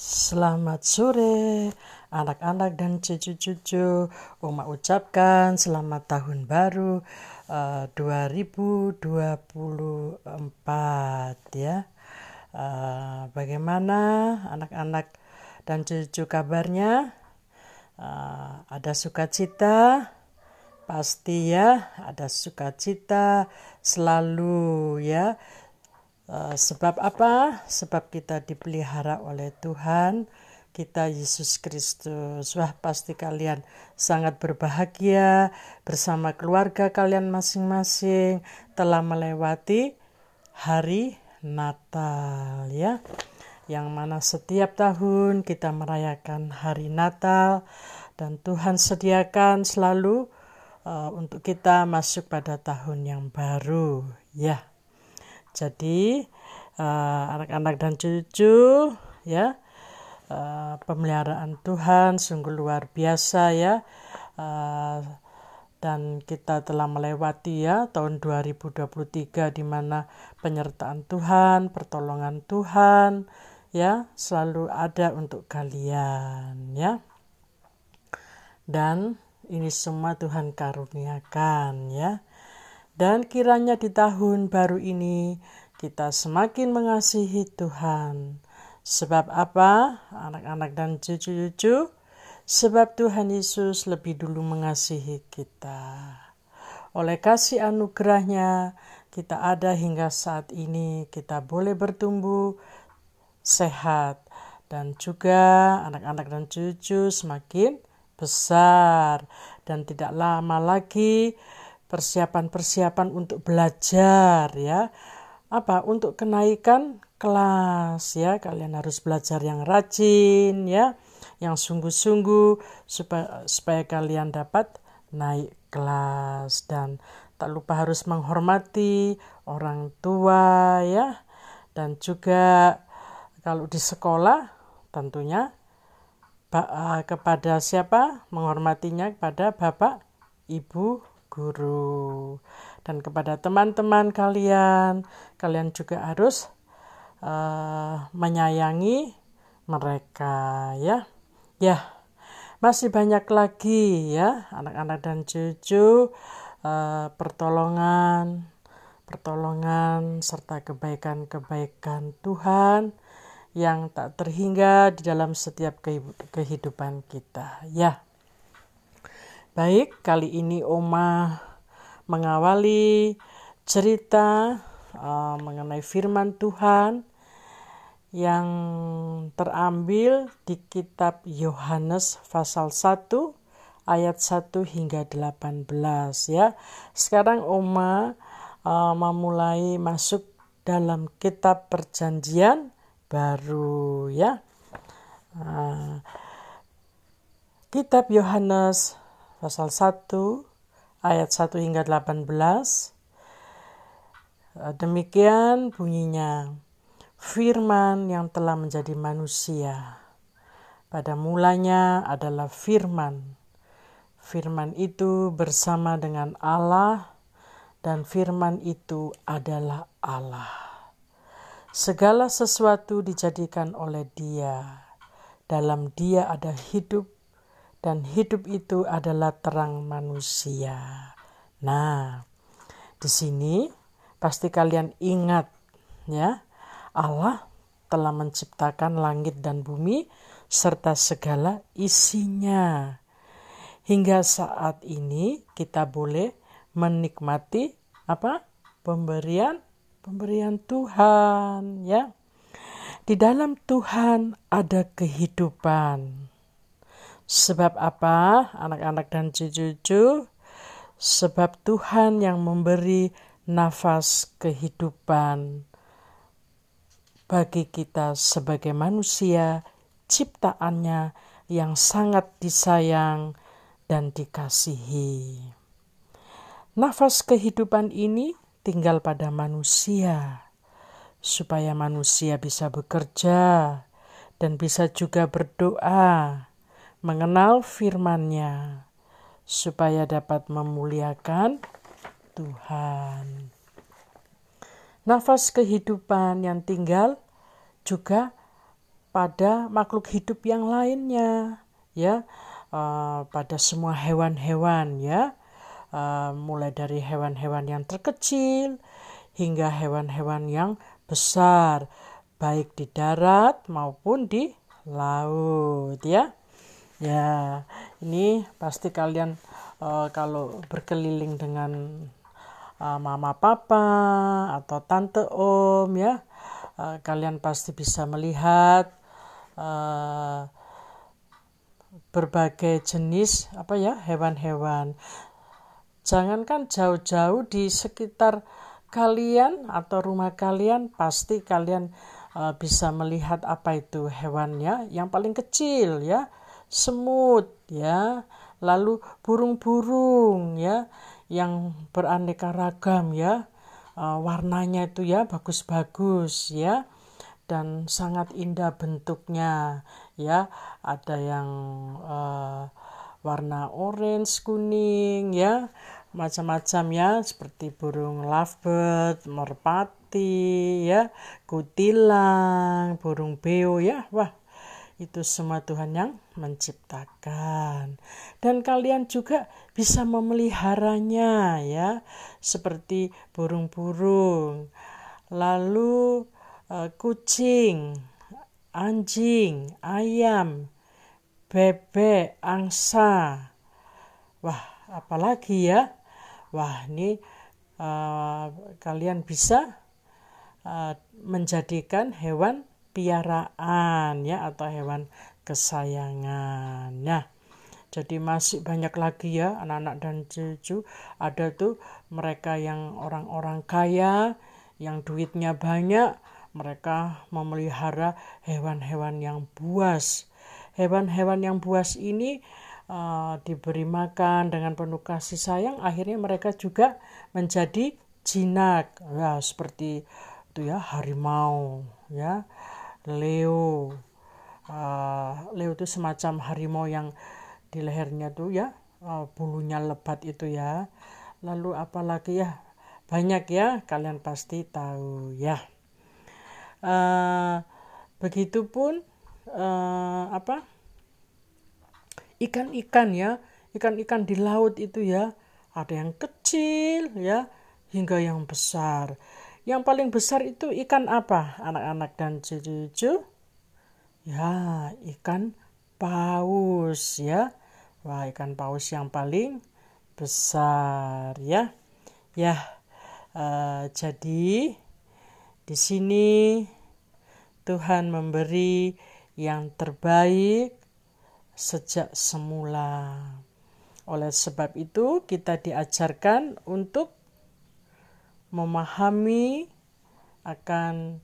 Selamat sore anak-anak dan cucu-cucu. Oma ucapkan selamat tahun baru uh, 2024 ya. Uh, bagaimana anak-anak dan cucu kabarnya? Uh, ada sukacita? Pasti ya, ada sukacita selalu ya Eh, sebab apa? Sebab kita dipelihara oleh Tuhan, kita Yesus Kristus. Wah, pasti kalian sangat berbahagia bersama keluarga kalian masing-masing telah melewati hari Natal ya. Yang mana setiap tahun kita merayakan hari Natal dan Tuhan sediakan selalu uh, untuk kita masuk pada tahun yang baru ya. Jadi uh, anak-anak uh, dan cucu ya uh, pemeliharaan Tuhan sungguh luar biasa ya. Uh, dan kita telah melewati ya tahun 2023 di mana penyertaan Tuhan, pertolongan Tuhan ya selalu ada untuk kalian ya. Dan ini semua Tuhan karuniakan ya. Dan kiranya di tahun baru ini kita semakin mengasihi Tuhan. Sebab apa? Anak-anak dan cucu-cucu, sebab Tuhan Yesus lebih dulu mengasihi kita. Oleh kasih anugerahnya, kita ada hingga saat ini, kita boleh bertumbuh sehat, dan juga anak-anak dan cucu semakin besar, dan tidak lama lagi persiapan-persiapan untuk belajar ya. Apa? Untuk kenaikan kelas ya. Kalian harus belajar yang rajin ya, yang sungguh-sungguh supaya supaya kalian dapat naik kelas dan tak lupa harus menghormati orang tua ya. Dan juga kalau di sekolah tentunya eh, kepada siapa menghormatinya kepada bapak, ibu, guru. Dan kepada teman-teman kalian, kalian juga harus uh, menyayangi mereka ya. Ya, masih banyak lagi ya anak-anak dan cucu uh, pertolongan pertolongan serta kebaikan-kebaikan Tuhan yang tak terhingga di dalam setiap kehidupan kita ya. Baik, kali ini Oma mengawali cerita uh, mengenai firman Tuhan yang terambil di kitab Yohanes pasal 1 ayat 1 hingga 18 ya. Sekarang Oma uh, memulai masuk dalam kitab perjanjian baru ya. Uh, kitab Yohanes pasal 1 ayat 1 hingga 18. Eh, demikian bunyinya firman yang telah menjadi manusia. Pada mulanya adalah firman. Firman itu bersama dengan Allah dan firman itu adalah Allah. Segala sesuatu dijadikan oleh Dia. Dalam Dia ada hidup dan hidup itu adalah terang manusia. Nah, di sini pasti kalian ingat ya, Allah telah menciptakan langit dan bumi serta segala isinya. Hingga saat ini kita boleh menikmati apa? pemberian pemberian Tuhan ya. Di dalam Tuhan ada kehidupan. Sebab apa, anak-anak dan cucu-cucu? Sebab Tuhan yang memberi nafas kehidupan bagi kita sebagai manusia, ciptaannya yang sangat disayang dan dikasihi. Nafas kehidupan ini tinggal pada manusia, supaya manusia bisa bekerja dan bisa juga berdoa mengenal firman-Nya supaya dapat memuliakan Tuhan. Nafas kehidupan yang tinggal juga pada makhluk hidup yang lainnya ya. Uh, pada semua hewan-hewan ya. Uh, mulai dari hewan-hewan yang terkecil hingga hewan-hewan yang besar baik di darat maupun di laut ya ya ini pasti kalian uh, kalau berkeliling dengan uh, mama papa atau tante om ya uh, kalian pasti bisa melihat uh, berbagai jenis apa ya hewan-hewan. Jangankan jauh-jauh di sekitar kalian atau rumah kalian pasti kalian uh, bisa melihat apa itu hewannya yang paling kecil ya semut ya. Lalu burung-burung ya yang beraneka ragam ya. Uh, warnanya itu ya bagus-bagus ya. Dan sangat indah bentuknya ya. Ada yang uh, warna orange kuning ya. Macam-macam ya. Seperti burung lovebird merpati ya. Kutilang burung beo ya. Wah itu semua Tuhan yang menciptakan dan kalian juga bisa memeliharanya ya seperti burung-burung lalu uh, kucing, anjing, ayam, bebek, angsa. Wah, apalagi ya? Wah, ini uh, kalian bisa uh, menjadikan hewan piaraan ya atau hewan kesayangan. Nah, jadi masih banyak lagi ya anak-anak dan cucu ada tuh mereka yang orang-orang kaya yang duitnya banyak mereka memelihara hewan-hewan yang buas. Hewan-hewan yang buas ini uh, diberi makan dengan penuh kasih sayang, akhirnya mereka juga menjadi jinak, ya seperti itu ya harimau, ya leo. Uh, leo itu semacam harimau yang di lehernya tuh ya uh, bulunya lebat itu ya. Lalu apalagi ya banyak ya kalian pasti tahu ya. Uh, begitupun uh, apa ikan-ikan ya ikan-ikan di laut itu ya ada yang kecil ya hingga yang besar yang paling besar itu ikan apa anak-anak dan cucu ya ikan paus ya wah ikan paus yang paling besar ya ya uh, jadi di sini Tuhan memberi yang terbaik sejak semula. Oleh sebab itu, kita diajarkan untuk memahami akan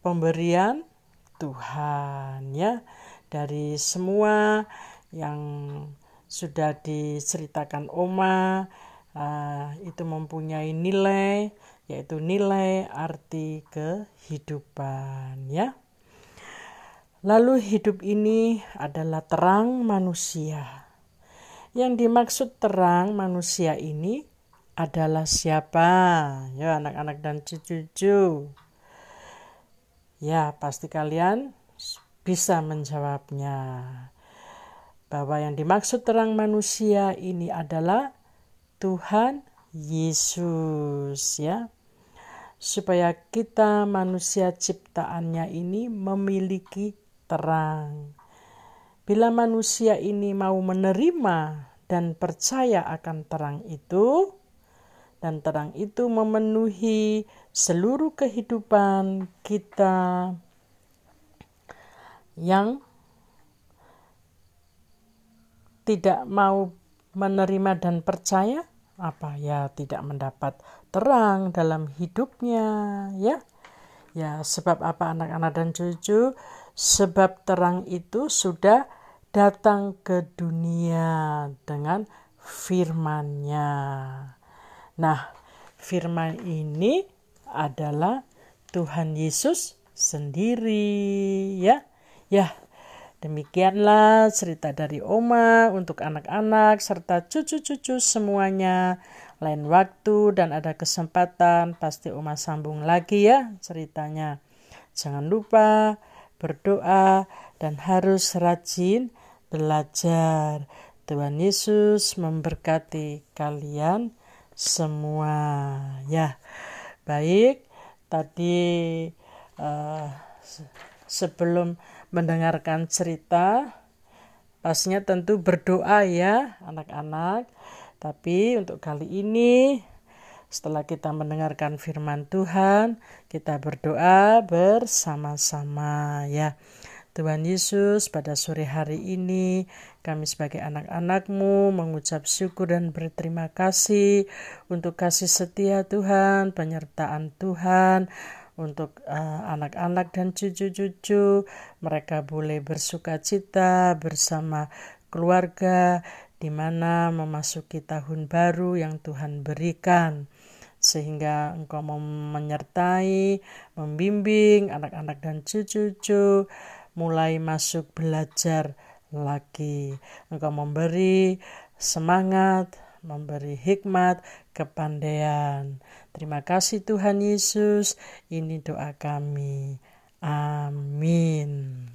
pemberian Tuhan ya dari semua yang sudah diceritakan Oma uh, itu mempunyai nilai yaitu nilai arti kehidupan ya. Lalu hidup ini adalah terang manusia. Yang dimaksud terang manusia ini adalah siapa? Ya anak-anak dan cucu-cucu. Ya pasti kalian bisa menjawabnya. Bahwa yang dimaksud terang manusia ini adalah Tuhan Yesus ya supaya kita manusia ciptaannya ini memiliki terang. Bila manusia ini mau menerima dan percaya akan terang itu, dan terang itu memenuhi seluruh kehidupan kita yang tidak mau menerima dan percaya, apa ya tidak mendapat terang dalam hidupnya ya. Ya sebab apa anak-anak dan cucu? Sebab terang itu sudah datang ke dunia dengan firmannya nah firman ini adalah Tuhan Yesus sendiri ya ya Demikianlah cerita dari Oma untuk anak-anak serta cucu-cucu semuanya. Lain waktu dan ada kesempatan pasti Oma sambung lagi ya ceritanya. Jangan lupa berdoa, dan harus rajin belajar. Tuhan Yesus memberkati kalian semua. Ya, baik. Tadi uh, sebelum mendengarkan cerita, pastinya tentu berdoa ya, anak-anak. Tapi untuk kali ini, setelah kita mendengarkan firman Tuhan, kita berdoa bersama-sama ya. Tuhan Yesus, pada sore hari ini kami sebagai anak-anakmu mengucap syukur dan berterima kasih untuk kasih setia Tuhan, penyertaan Tuhan, untuk uh, anak-anak dan cucu-cucu. Mereka boleh bersuka cita bersama keluarga di mana memasuki tahun baru yang Tuhan berikan. Sehingga engkau mau menyertai, membimbing anak-anak dan cucu-cucu mulai masuk belajar lagi. Engkau memberi semangat, memberi hikmat, kepandaian. Terima kasih Tuhan Yesus. Ini doa kami. Amin.